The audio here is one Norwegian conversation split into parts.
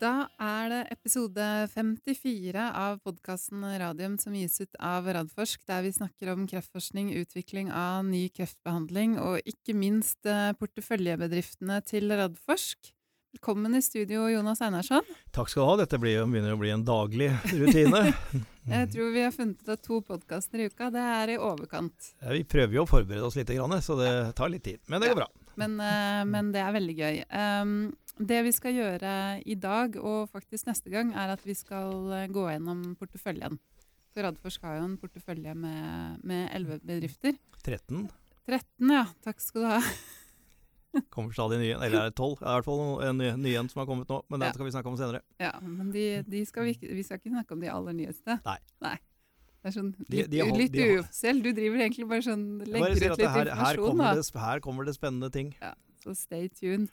Da er det episode 54 av podkasten Radium som gis ut av Radforsk, der vi snakker om kreftforskning, utvikling av ny kreftbehandling og ikke minst eh, porteføljebedriftene til Radforsk. Velkommen i studio, Jonas Einarsson. Takk skal du ha. Dette blir, begynner å bli en daglig rutine. Jeg tror vi har funnet ut at to podkaster i uka, det er i overkant. Ja, vi prøver jo å forberede oss litt, så det tar litt tid. Men det går bra. Men, eh, men det er veldig gøy. Um, det vi skal gjøre i dag, og faktisk neste gang, er at vi skal eh, gå gjennom porteføljen. For Radforsk har jo en portefølje med elleve bedrifter. 13? 13, ja. Takk skal du ha. kommer stadig nye, eller er det 12? Det er i hvert fall en ny, ny en som har kommet nå, men den skal vi snakke om senere. Ja, men de, de skal vi, vi, skal ikke snakke om de aller nyeste. Nei. Nei. Det er sånn litt, de, de litt uoffisiell. Du driver egentlig bare sånn legger ut litt her, informasjon. Her kommer, det, her kommer det spennende ting. Ja, så stay tuned.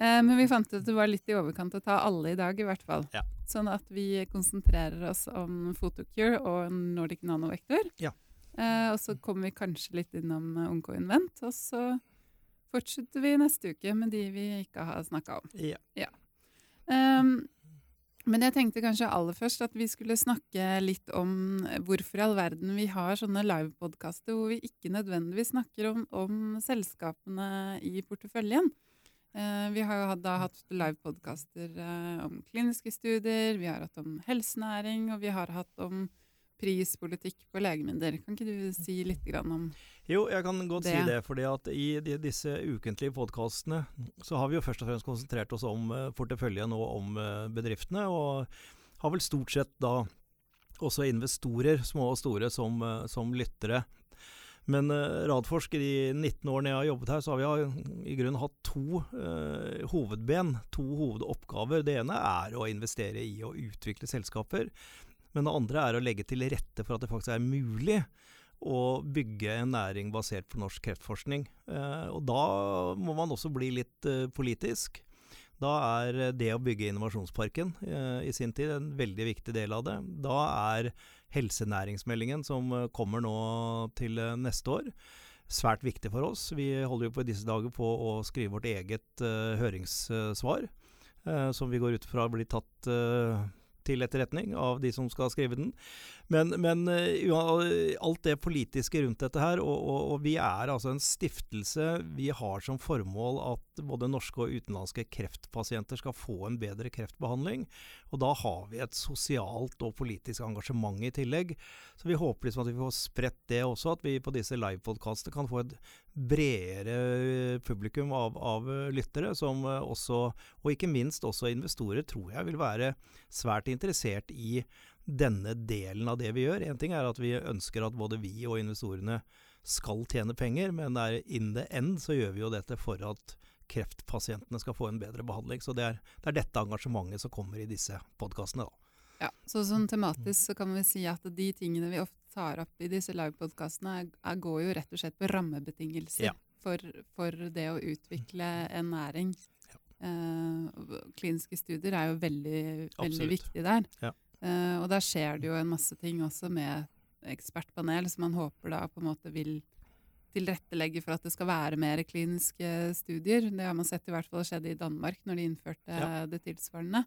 Eh, men vi fant ut at det var litt i overkant å ta alle i dag, i hvert fall. Ja. Sånn at vi konsentrerer oss om Photocure og Nordic Nanovektor. Ja. Eh, og så kommer vi kanskje litt innom Onco Invent, og så fortsetter vi neste uke med de vi ikke har snakka om. Ja. ja. Um, men jeg tenkte kanskje aller først at vi skulle snakke litt om hvorfor i all verden vi har sånne livepodkaster hvor vi ikke nødvendigvis snakker om, om selskapene i porteføljen. Eh, vi har jo da hatt livepodkaster eh, om kliniske studier, vi har hatt om helsenæring, og vi har hatt om prispolitikk på legemidler. Kan ikke du si litt om Jo, jeg kan godt det? si det. fordi at i de, disse ukentlige podkastene så har vi jo først og fremst konsentrert oss om uh, porteføljen og om bedriftene. Og har vel stort sett da også investorer, små og store, som, som lyttere. Men uh, Radforsker, i de 19 årene jeg har jobbet her, så har vi i grunnen hatt to uh, hovedben, to hovedoppgaver. Det ene er å investere i og utvikle selskaper. Men det andre er å legge til rette for at det faktisk er mulig å bygge en næring basert på norsk kreftforskning. Uh, og da må man også bli litt politisk. Da er det å bygge innovasjonsparken i sin tid en veldig viktig del av det. Da er helsenæringsmeldingen som eh, kommer nå til eh, neste år. Svært viktig for oss. Vi holder jo på i disse dager på å skrive vårt eget uh, høringssvar, som vi går ut fra blir tatt til etterretning av de som skal skrive den. Men, men uh, alt det politiske rundt dette her, og, og, og, vi er altså en stiftelse. Vi har som formål at både norske og utenlandske kreftpasienter skal få en bedre kreftbehandling. Og da har vi et sosialt og politisk engasjement i tillegg. Så vi håper liksom at vi får spredt det også, at vi på disse livepodkastene kan få et bredere publikum av, av, lyttere, som også, og ikke minst også investorer, tror jeg vil være svært interessert i denne delen av det vi gjør. Én ting er at vi ønsker at både vi og investorene skal tjene penger, men in the end så gjør vi jo dette for at kreftpasientene skal få en bedre behandling. Så det er, det er dette engasjementet som kommer i disse podkastene, da. Ja, så sånn tematisk så kan vi si at de tingene vi ofte tar opp i disse livepodkastene, går jo rett og slett på rammebetingelser ja. for, for, det å utvikle en næring. Ja. Eh, kliniske studier er jo veldig, veldig viktig der. Ja. Eh, og der skjer det jo en masse ting også med ekspertpanel som man håper da på en måte vil tilrettelegge for at det skal være mer kliniske studier. Det har man sett i hvert fall skjedde i Danmark når de innførte ja. det tilsvarende.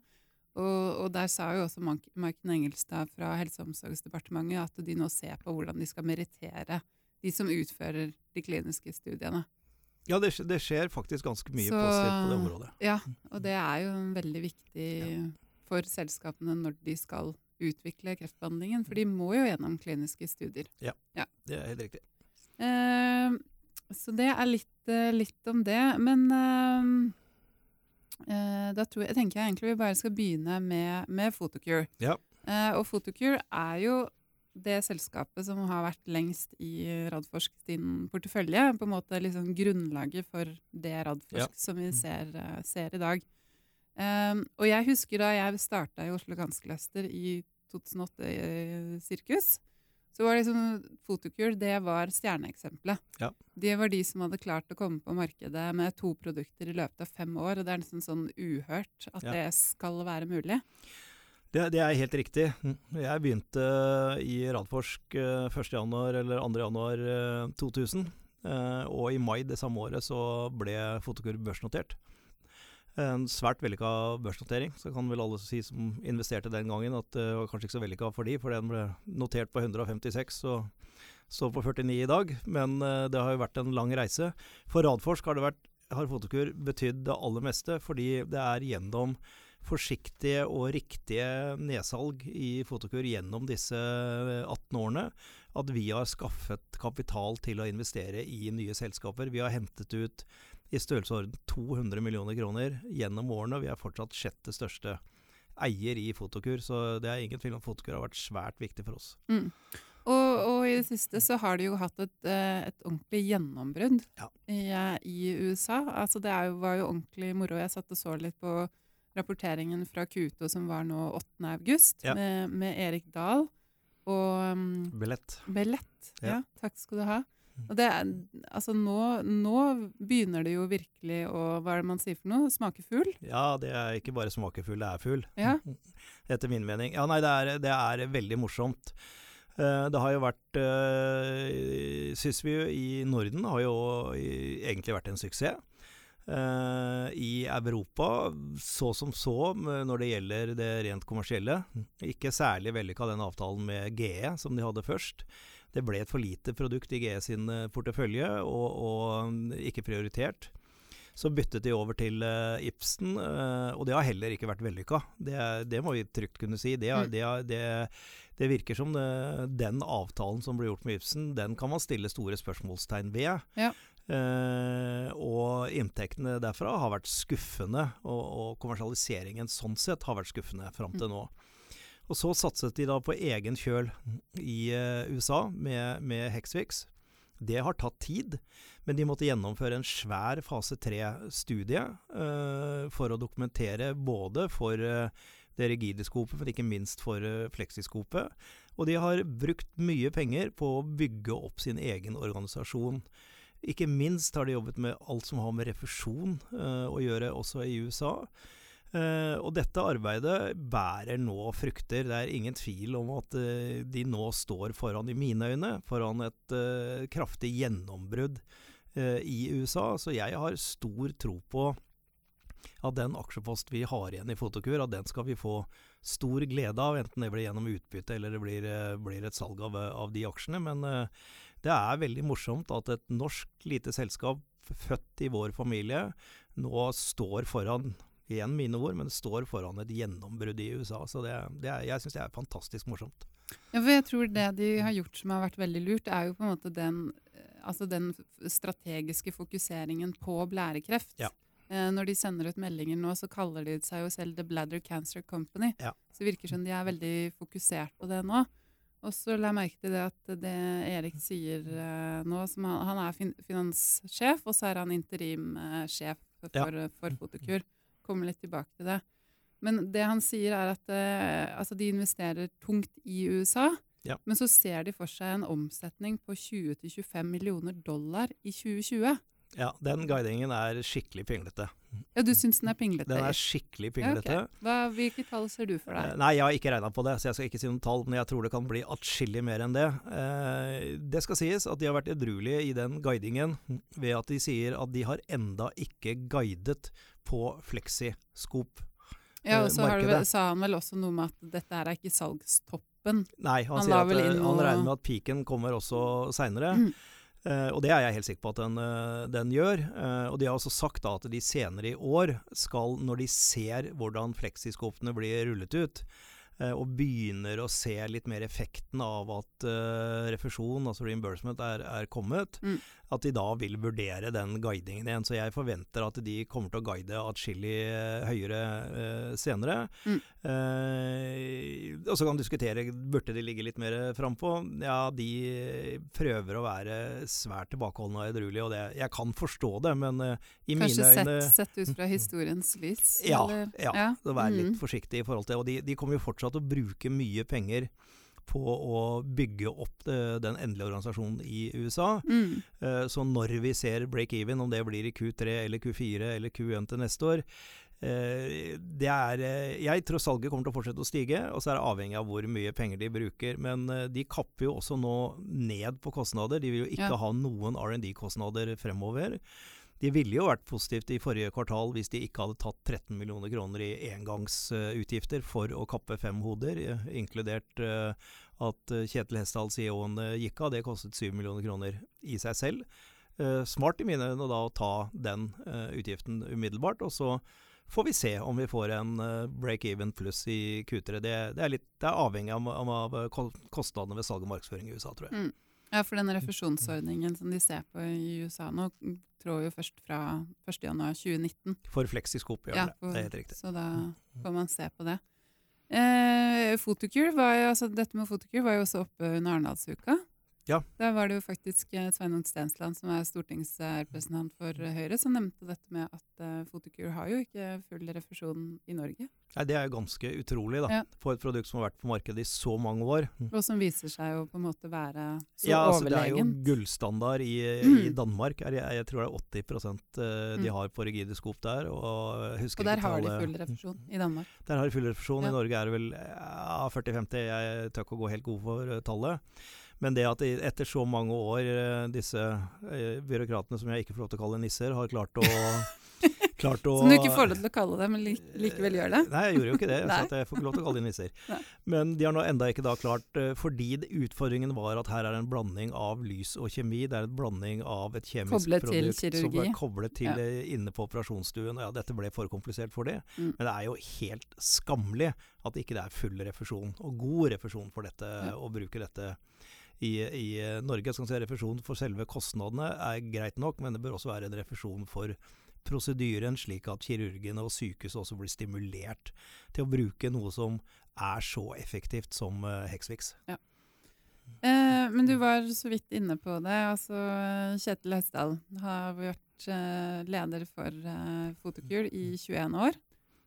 Og, og, der sa jo også Maiken Engelstad fra Helse- og omsorgsdepartementet at de nå ser på hvordan de skal merittere de som utfører de kliniske studiene. Ja, det, det skjer faktisk ganske mye Så, positivt på det området. Ja, og det er jo en veldig viktig ja. For selskapene når de skal utvikle kreftbehandlingen. For de må jo gjennom kliniske studier. Ja, ja. det er helt riktig. Eh, så det er litt, uh, litt, om det. Men eh, da tror jeg, tenker jeg egentlig vi bare skal begynne med, med Photocure. Ja. og Photocure er jo det selskapet som har vært lengst i Radforsk sin portefølje. På en måte liksom grunnlaget for det Radforsk ja. som vi mm. ser, ser i dag. Um, og jeg husker da jeg starta i Oslo Ganskeløster i 2008 i Sirkus. Så var det liksom, Fotokur det var stjerneeksempelet. Ja. Det var de som hadde klart å komme på markedet med to produkter i løpet av fem år. og Det er nesten sånn uhørt at ja. det skal være mulig. Det, det, er helt riktig. Jeg begynte i Radforsk 1.1. Eh, eller 2.1.2000. Eh, og i mai det samme året så ble Fotokur børsnotert. En svært vellykka børsnotering. Så kan vel alle si som investerte den gangen at det var kanskje ikke så vellykka for de, for den ble notert på 156 og står på 49 i dag. Men uh, det har jo vært en lang reise. For Radforsk har, det vært, har Fotokur betydd det aller meste, fordi det er gjennom forsiktige og riktige nedsalg i Fotokur gjennom disse 18 årene at vi har skaffet kapital til å investere i nye selskaper. Vi har hentet ut i størrelsesorden 200 millioner kroner gjennom årene, og vi er fortsatt sjette største eier i Fotokur. Så det er ingen tvil om Fotokur har vært svært viktig for oss. Mm. Og, og, i det siste så har du jo hatt et, eh, et ordentlig gjennombrudd ja. i, eh, i, USA. Altså det jo, var jo ordentlig moro. Jeg satt og så litt på rapporteringen fra Kuto som var nå 8. august, ja. med, med, Erik Dahl og um, Billett. Billett. Ja. ja. takk skal du ha. Og det er, altså nå, nå, begynner det jo virkelig å Hva er det man sier for noe? Smake fugl? Ja, det er ikke bare smakefugl, det er fugl. Ja. Etter min mening. Ja, nei, det er, det er veldig morsomt. Uh, det har jo vært uh, Syns vi jo i Norden har jo egentlig vært en suksess. Uh, I Europa så som så når det gjelder det rent kommersielle. Ikke særlig vellykka den avtalen med GE som de hadde først. Det ble et for lite produkt i GE sin eh, portefølje, og, og ikke prioritert. Så byttet de over til uh, Ibsen, og det har heller ikke vært vellykka. Det, det, må vi trygt kunne si. Det, mm. det, det virker som den avtalen som ble gjort med Ibsen, den kan man stille store spørsmålstegn ved. Ja. Uh, og inntektene derfra har vært skuffende, og, og, kommersialiseringen sånn sett har vært skuffende fram til nå. Og så satset de da på egen kjøl i eh, USA med, med Hexvix. Det har tatt tid, men de måtte gjennomføre en svær fase tre-studie eh, for å dokumentere både for det rigide skopet, men ikke minst for fleksiskopet. Og de har brukt mye penger på å bygge opp sin egen organisasjon. Ikke minst har de jobbet med alt som har med refusjon uh, å gjøre, også i USA. Uh, og dette arbeidet bærer nå frukter. Det er ingen tvil om at uh, de nå står foran, i mine øyne, foran et kraftig gjennombrudd i USA. Så jeg har stor tro på at den aksjepost vi har igjen i Fotokur, at den skal vi få stor glede av, enten det blir gjennom utbytte eller det blir, blir et salg av, av, de aksjene. Men det er veldig morsomt at et norsk lite selskap født i vår familie nå står foran igjen mine ord, men står foran et gjennombrudd i USA. Så det, det er, jeg syns det er fantastisk morsomt. Ja, for jeg tror det de har gjort som har vært veldig lurt, er jo på en måte den, altså den strategiske fokuseringen på blærekreft. Ja. Eh, når de sender ut meldinger nå, så kaller de seg jo selv The Bladder Cancer Company. Ja. Så det virker som de er veldig fokusert på det nå. Og så la jeg merke til det at det Erik sier uh, nå som han, han, er fin finanssjef, og så er han interimsjef for, ja. for Fotokur. Kommer litt tilbake til det. Men det han sier, er at altså de investerer tungt i USA. Ja. Men så ser de for seg en omsetning på 20-25 millioner dollar i 2020. Ja, den guidingen er skikkelig pinglete. Ja, Du syns den er pinglete? Den er skikkelig pinglete. Ja, okay. hvilke tall ser du for deg? Eh, nei, Jeg har ikke regna på det, så jeg skal ikke si noen tall. Men jeg tror det kan bli atskillig mer enn det. Eh, det skal sies at de har vært edruelige i den guidingen ved at de sier at de har enda ikke guidet på fleksiskop. Ja, og så sa han vel også noe med at dette her er ikke salgstoppen. Nei, han, han sier at eh, han regner med at piken kommer også seinere. Mm. Uh, og det er jeg helt sikker på at den, uh, den gjør. Uh, og de har også sagt da at de senere i år skal, når de ser hvordan fleksiskopene blir rullet ut, Eh, og begynner å se litt mer effekten av at uh, refusjon, altså reimbursement, er, er kommet, mm. at de da vil vurdere den guidingen igjen. Så jeg forventer at de kommer til å guide atskillig uh, høyere uh, senere. Mm. og så kan man diskutere burde de ligge litt mer frampå. Ja, de prøver å være svært tilbakeholdne og edruelige, og det, jeg kan forstå det, men i Kanskje mine øyne Kanskje sett, sett ut fra historiens lys? Ja, ja, ja. Så være litt mm. forsiktig i forhold til Og de, de kommer jo fortsatt fortsatt å bruke mye penger på å bygge opp det, den endelige organisasjonen i USA. Mm. Uh, så når vi ser break-even, om det blir i Q3 eller Q4 eller Q1 til neste år uh, det er, Jeg tror salget kommer til å fortsette å stige, og så er det avhengig av hvor mye penger de bruker. Men de kapper jo også nå ned på kostnader. De vil jo ikke ja. ha noen R&D-kostnader fremover. De ville jo vært positivt i forrige kvartal hvis de ikke hadde tatt 13 millioner kroner i engangsutgifter for å kappe fem hoder, eh, inkludert eh, at eh, Kjetil Hesdal, CEO-en, gikk av. Det kostet 7 millioner kroner i seg selv. Smart i mine øyne å ta den utgiften umiddelbart. og så får vi se om vi får en break-even pluss i Q3. Det, det, er litt, det, er avhengig av, av kostnadene ved salg og markedsføring i USA, tror jeg. Mm. Ja, for den refusjonsordningen som de ser på i USA nå, trår jo først fra 1.1.2019. For fleksiskop, ja, det. Det er helt riktig. Så da mm. får man se på det. Eh, var jo, altså Dette med Fotokur var jo også oppe under Arendalsuka. Ja. Da var det jo faktisk eh, Sveinung Stensland, som er stortingsrepresentant for Høyre, som nevnte dette med at uh, Photocure har jo ikke full refusjon i Norge. Nei, Det er jo ganske utrolig, da. Ja. For et produkt som har vært på markedet i så mange år. Og som viser seg å på en måte være så ja, altså, Det er jo gullstandard i, mm. i Danmark. Er, jeg, tror det er 80 uh, de mm. har på rigide skop der. Og, og der har de full refusjon i Danmark? Der har de full refusjon. Ja. I Norge er det vel ja, 40-50, jeg tør ikke å gå helt god for tallet. Men det at etter så mange år eh, disse eh, byråkratene, som jeg ikke får lov til å kalle nisser, har klart å klart å Som du ikke får lov til å kalle det, men likevel gjør det? Nei, jeg gjorde jo ikke det. så jeg får ikke lov til å kalle dem nisser. Nei. Men de har nå enda ikke da klart, eh, fordi utfordringen var at her er en blanding av lys og kjemi. Det er en blanding av et kjemisk koblet produkt som er koblet til ja. inne på operasjonsstuen. Ja, dette ble for komplisert for det. Mm. Men det er jo helt skammelig at ikke det er full refusjon, og god refusjon for dette, ja. å bruke dette i, i Norge. Skal si refusjon for selve kostnadene er greit nok, men det bør også være en refusjon for prosedyren, slik at kirurgene og sykehuset også blir stimulert til å bruke noe som er så effektivt som uh, Hexvix. Ja. Eh, men du var så vidt inne på det. altså Kjetil Hesdal har vært eh, leder for eh, Fotokur i 21 år.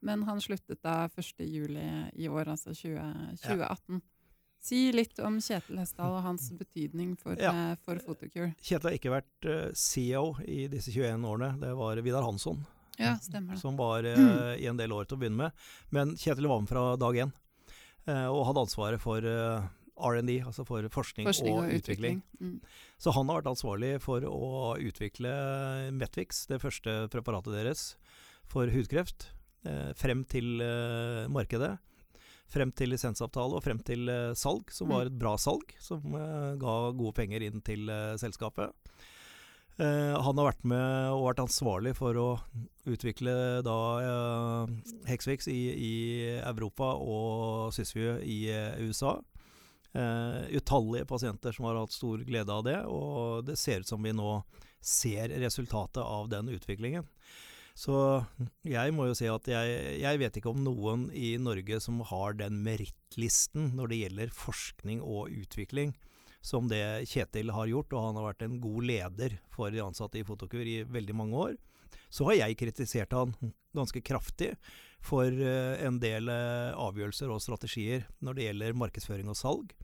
Men han sluttet da 1.7 i år, altså 20, 2018. Ja. Si litt om Kjetil Hesdal og hans betydning for, ja. uh, for Photocure. Kjetil har ikke vært uh, CEO i disse 21 årene. Det var Vidar Hansson ja, som var uh, i en del år til å begynne med. Men Kjetil var med fra dag én og hadde ansvaret for R&D, altså for forskning, forskning og, og, utvikling. utvikling. Mm. Så han har vært ansvarlig for å utvikle Metvix, det første preparatet deres for hudkreft, frem til markedet frem til lisensavtale og frem til uh, salg, som var mm. et bra salg, som uh, ga gode penger inn til uh, selskapet. han har vært med og vært ansvarlig for å utvikle da Hexvix i, i, Europa og Sysview i USA. utallige pasienter som har hatt stor glede av det, og det ser ut som vi nå ser resultatet av den utviklingen. Så jeg må jo si at jeg, jeg, vet ikke om noen i Norge som har den merittlisten når det gjelder forskning og utvikling, som det Kjetil har gjort. Og han har vært en god leder for de ansatte i Fotokur i veldig mange år. Så har jeg kritisert han ganske kraftig for eh, en del eh, avgjørelser og strategier når det gjelder markedsføring og salg.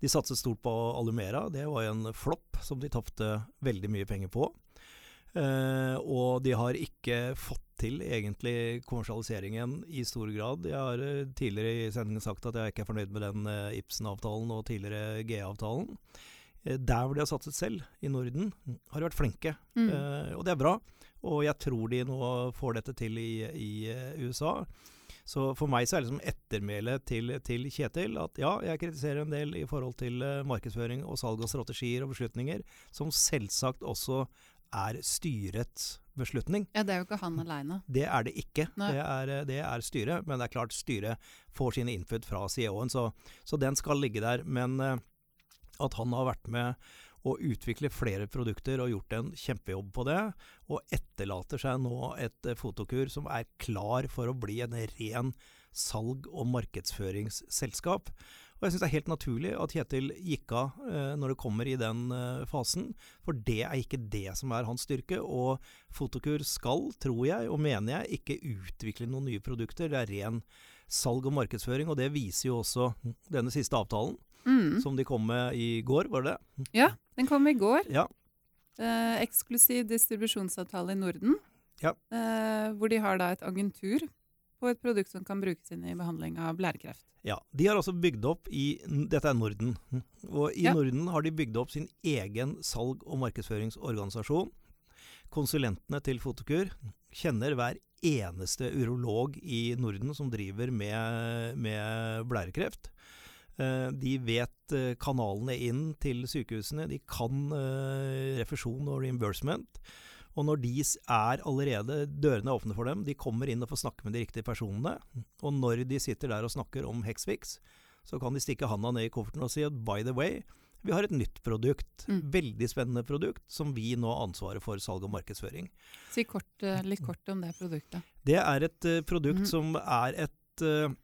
De satset stort på Alumera. Det var en flopp som de tapte veldig mye penger på. Uh, og de har ikke fått til egentlig kommersialiseringen i stor grad. Jeg har uh, tidligere i sendingen sagt at jeg ikke er fornøyd med den uh, Ibsen-avtalen og tidligere GE-avtalen. der hvor de har satset selv, i Norden, har de vært flinke. Mm. og det er bra. Og jeg tror de nå får dette til i, i USA. Så for meg så er liksom ettermælet til, til, Kjetil at ja, jeg kritiserer en del i forhold til markedsføring og salg og strategier og beslutninger, som selvsagt også er styrets beslutning. Ja, Det er jo ikke han aleine. Det er det ikke. Det er, det er, styret. Men det er klart styret får sine input fra CEO-en, så, så, den skal ligge der. Men uh, at han har vært med å utvikle flere produkter og gjort en kjempejobb på det, og etterlater seg nå et uh, fotokur som er klar for å bli en ren salg- og markedsføringsselskap. Og jeg syns det er helt naturlig at Kjetil gikk av eh, når det kommer i den eh, fasen, for det er ikke det som er hans styrke. Og Fotokur skal, tror jeg og mener jeg, ikke utvikle noen nye produkter. Det er ren salg og markedsføring, og det viser jo også denne siste avtalen. Mm. Som de kom med i går, var det det? Ja, den kom i går. Ja. Eh, eksklusiv distribusjonsavtale i Norden. Ja. Eh, hvor de har da et agentur på et produkt som kan brukes inn i behandling av blærekreft. Ja, De har altså bygd opp i Dette er Norden. Og i ja. Norden har de bygd opp sin egen salg- og markedsføringsorganisasjon. konsulentene til Fotokur kjenner hver eneste urolog i Norden som driver med, med blærekreft. Eh, de vet eh, kanalene inn til sykehusene. De kan eh, refusjon og reimbursement. Og når de er allerede dørene åpne for dem, de kommer inn og får snakke med de riktige personene. Og når de sitter der og snakker om Hexfix, så kan de stikke handa ned i kofferten og si at by the way, vi har et nytt produkt. Mm. Veldig spennende produkt, som vi nå har ansvaret for salg og markedsføring. Si kort, litt kort om det produktet. Det er et uh, produkt mm. som er et uh,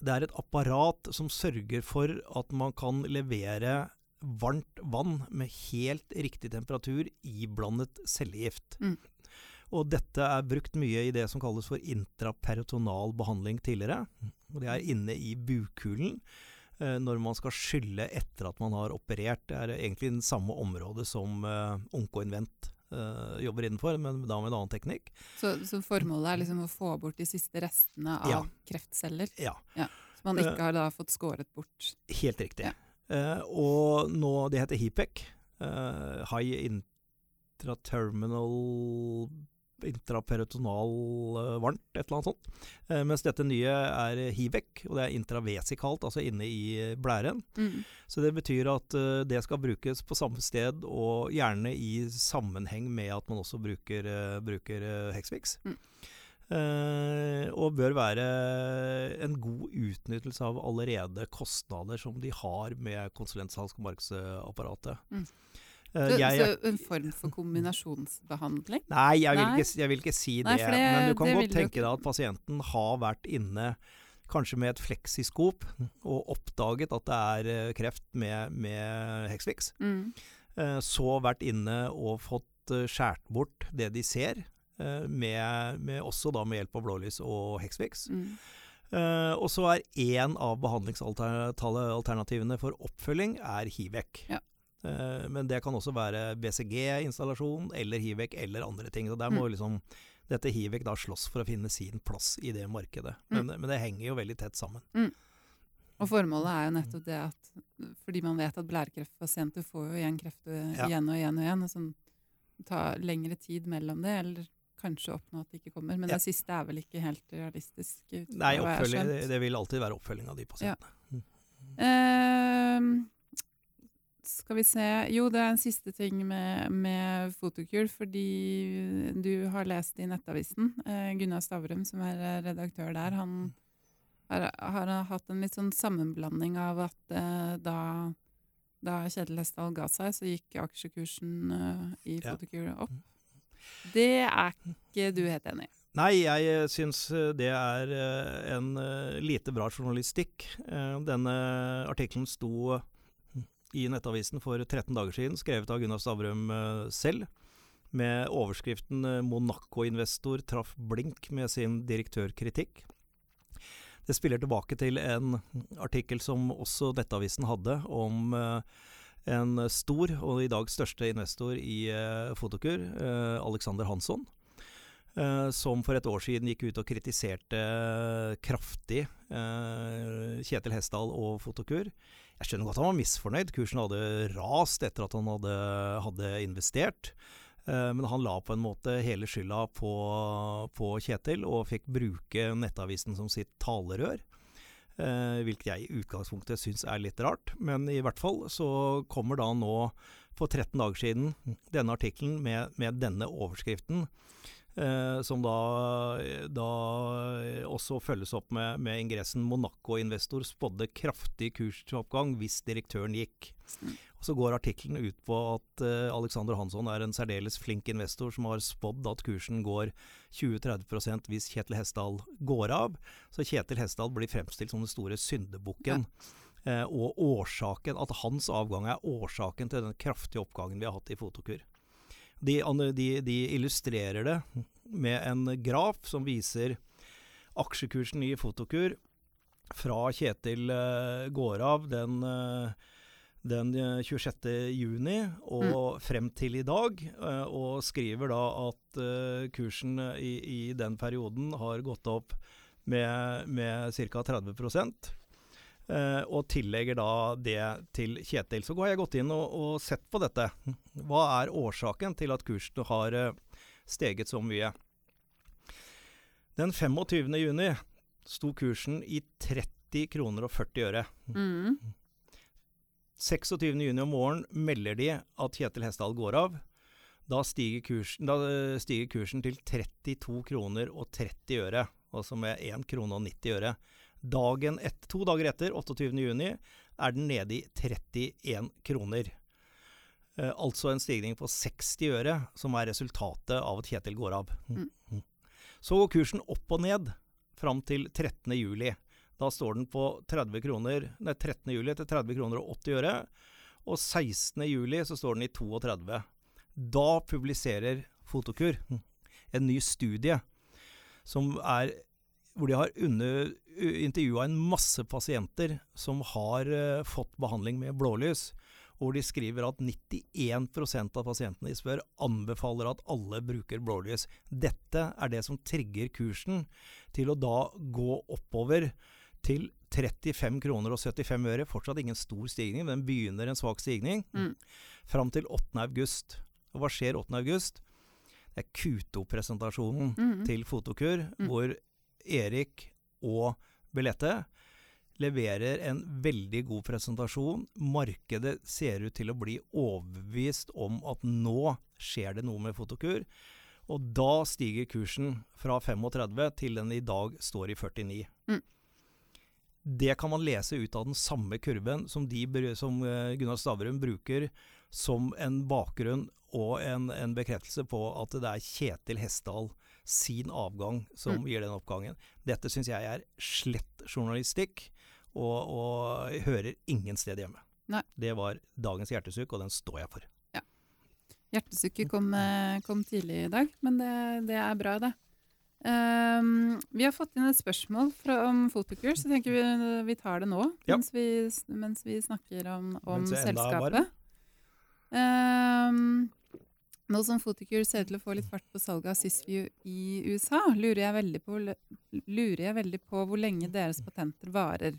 det er et apparat som sørger for at man kan levere varmt vann med helt riktig temperatur iblandet cellegift. Mm. Og dette er brukt mye i det som kalles for intraperitonal behandling tidligere. Og det er inne i bukhulen eh, når man skal skylle etter at man har operert. Det er egentlig det samme området som eh, Onkoinvent eh, jobber innenfor, men da med en annen teknikk. Så, så formålet er liksom å få bort de siste restene av ja. kreftceller? Ja. ja. Som man ikke uh, har da fått skåret bort? Helt riktig. Ja. Uh, og nå, det heter HIPEC. high intraterminal intraperotonal varmt, et eller annet sånt. Uh, mens dette nye er Hivec, og det er intravesikalt, altså inne i blæren. Mm. Så det betyr at uh, det skal brukes på samme sted, og gjerne i sammenheng med at man også bruker, uh, bruker uh, Hexfix. Mm. Uh, og bør være en god utnyttelse av allerede kostnader som de har med konsulentsalgs- og markedsapparatet. Mm. Uh, så, jeg, så, en form for kombinasjonsbehandling? Nei, jeg vil, nei. Ikke, jeg vil ikke, si nei, det. det. Men du kan godt tenke deg at pasienten har vært inne kanskje med et fleksiskop og oppdaget at det er uh, kreft med, med Hexfix. Mm. Så vært inne og fått skjært bort det de ser, med, med, også da med hjelp av blålys og Hexfix. Mm. og så er én av behandlingsalternativene for oppfølging er Hivec. Ja. Uh, men det kan også være BCG-installasjon eller Hivec eller andre ting. Så der må mm. liksom dette Hivec da slåss for å finne sin plass i det markedet. Men, mm. men det henger jo veldig tett sammen. Mm. Og formålet er jo nettopp det at fordi man vet at blærekreftpasienter får jo igjen kreft ja. igjen og igjen og igjen, og sånn tar lengre tid mellom det, eller kanskje oppnå at de ikke kommer. Men ja. det siste er vel ikke helt realistisk? Nei, det, det, vil alltid være oppfølging av de pasientene. Ja. Mm. Uh, skal vi se Jo, det er en siste ting med, med Fotokur, fordi du har lest i Nettavisen. uh, Gunnar Stavrum, som er redaktør der, han har, har, hatt en litt sånn sammenblanding av at uh, da, da Kjetil Hestdal ga seg, så gikk aksjekursen uh, i Fotokur opp. Det er ikke du helt enig i? Nei, jeg eh, syns eh, det er eh, en lite bra journalistikk. Denne artikkelen sto i Nettavisen for 13 dager siden, skrevet av Gunnar Stavrum selv, med overskriften 'Monaco-investor traff blink med sin direktørkritikk'. Det spiller tilbake til en artikkel som også Nettavisen hadde, om en stor, og i dag største investor i Fotokur, Alexander Hansson. som for et år siden gikk ut og kritiserte kraftig Kjetil Hesdal og Fotokur jeg skjønner godt han var misfornøyd. Kursen hadde rast etter at han hadde, hadde investert. Eh, men han la på en måte hele skylda på, på, Kjetil, og fikk bruke Nettavisen som sitt talerør. Eh, hvilket jeg i utgangspunktet syns er litt rart. Men i hvert fall så kommer da nå, for 13 dager siden, denne artikkelen med, med denne overskriften. Eh, som da, da, også følges opp med, med ingressen 'Monaco-investor spådde kraftig kursoppgang hvis direktøren gikk'. Mm. Og Så går artikkelen ut på at eh, Alexander Hansson er en særdeles flink investor som har spådd at kursen går 20-30 hvis Kjetil Hesdal går av. Så Kjetil Hesdal blir fremstilt som den store syndebukken. Uh, og årsaken, at hans avgang er årsaken til den kraftige oppgangen vi har hatt i Fotokur. De, de, de, illustrerer det med en graf som viser aksjekursen i Fotokur fra Kjetil uh, går av den, uh, den 26. Eh, juni og mm. frem til i dag, og skriver da at kursen i, i, den perioden har gått opp med, med ca. 30 Eh, og tillegger da det til Kjetil. Så har jeg gått inn og, og sett på dette. Hva er årsaken til at kursen har eh, steget så mye? Den 25. juni sto kursen i 30 kroner og 40 øre. Mm. 26. juni om morgenen melder de at Kjetil Hesdal går av. Da stiger kursen, da eh, stiger kursen til 32 kroner og 30 øre, altså med 1 krone og 90 øre. Dagen et, to dager etter, 28. juni, er den nede i 31 kroner. Eh, altså en stigning på 60 øre, som er resultatet av at Kjetil går av. Mm. Så går kursen opp og ned fram til 13. juli. Da står den på 30 kroner, nei, 13. juli til 30 kroner og 80 øre. Og 16. juli så står den i 32. Da publiserer Fotokur en ny studie som er hvor de har intervjua en masse pasienter som har uh, fått behandling med blålys. Hvor de skriver at 91% av pasientene de spør, anbefaler at alle bruker blålys. Dette er det som trigger kursen til å da gå oppover til 35 kroner og 75 øre. Fortsatt ingen stor stigning, men den begynner en svak stigning. Mm. Fram til 8. august. Og hva skjer 8. august? Det er Q2-presentasjonen Mm. til Fotokur, Mm. hvor Erik og Billette leverer en veldig god presentasjon. Markedet ser ut til å bli overbevist om at nå skjer det noe med Fotokur. Og da stiger kursen fra 35 til den i dag står i 49. Mm. Det kan man lese ut av den samme kurven som, de, som eh, Gunnar Stavrum bruker som en bakgrunn og en, en bekreftelse på at det er Kjetil Hessdal sin avgang som Mm. gir den oppgangen. Dette syns jeg er slett journalistikk, og, og hører ingen sted hjemme. Nei. Det var dagens hjertesukk, og den står jeg for. Hjertesukket kom, eh, kom tidlig i dag, men det, det er bra, det. Um, vi har fått inn et spørsmål fra, om Fotokur, så tenker vi vi tar det nå. Ja. Mens, vi, mens vi snakker om, om selskapet. Ehm, nå som Fotokur ser ut til å få litt fart på salget av Sysview i USA, lurer jeg, på, lurer jeg veldig på hvor lenge deres patenter varer.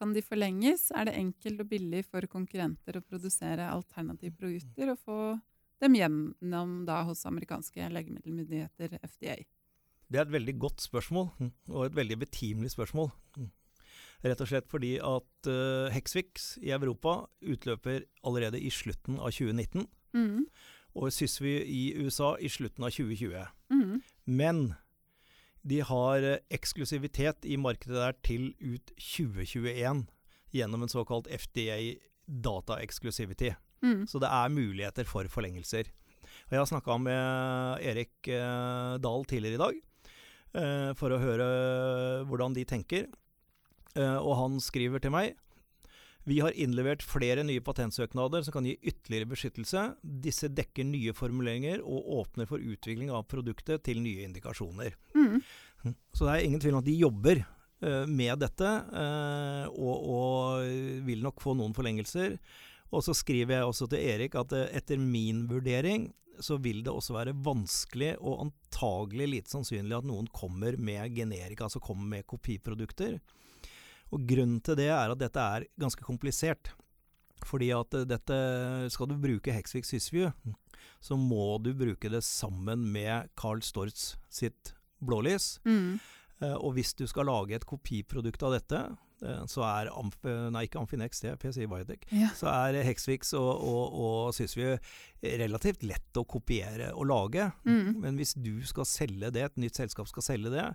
Kan de forlenges? Er det enkelt og billig for konkurrenter å produsere alternative produkter og få dem gjennom da hos amerikanske legemiddelmyndigheter, FDA? Det er et veldig godt spørsmål, mm, og et veldig betimelig spørsmål. Mm. Rett og slett fordi at uh, Hexvix i Europa utløper allerede i slutten av 2019, Mm. Og Sysvi i USA i slutten av 2020. Mm. Men de har eh, eksklusivitet i markedet der til ut 2021 gjennom en såkalt FDA Data Exclusivity. Mm. Så det er muligheter for forlengelser. Og jeg har snakka med Erik eh, Dahl tidligere i dag eh, for å høre hvordan de tenker. Eh, og han skriver til meg vi har innlevert flere nye patentsøknader som kan gi ytterligere beskyttelse. Disse dekker nye formuleringer og åpner for utvikling av produktet til nye indikasjoner. Mm. Så det er ingen tvil om at de jobber uh, med dette, uh, og, og vil nok få noen forlengelser. Og så skriver jeg også til Erik at uh, etter min vurdering så vil det også være vanskelig og antagelig lite sannsynlig at noen kommer med generika, altså kommer med kopiprodukter. Og grunnen til det er at dette er ganske komplisert. Fordi at eh, dette Skal du bruke Hexvik Sysview, så må du bruke det sammen med Carl Storz sitt blålys. Mm. Eh, og hvis du skal lage et kopiprodukt av dette, så er Amf nei, ikke Amfinex, det er PCI Biotech. Ja. Så er Hexfix og, og, og Sysview relativt lett å kopiere og lage. Mm. Men hvis du skal selge det, et nytt selskap skal selge det,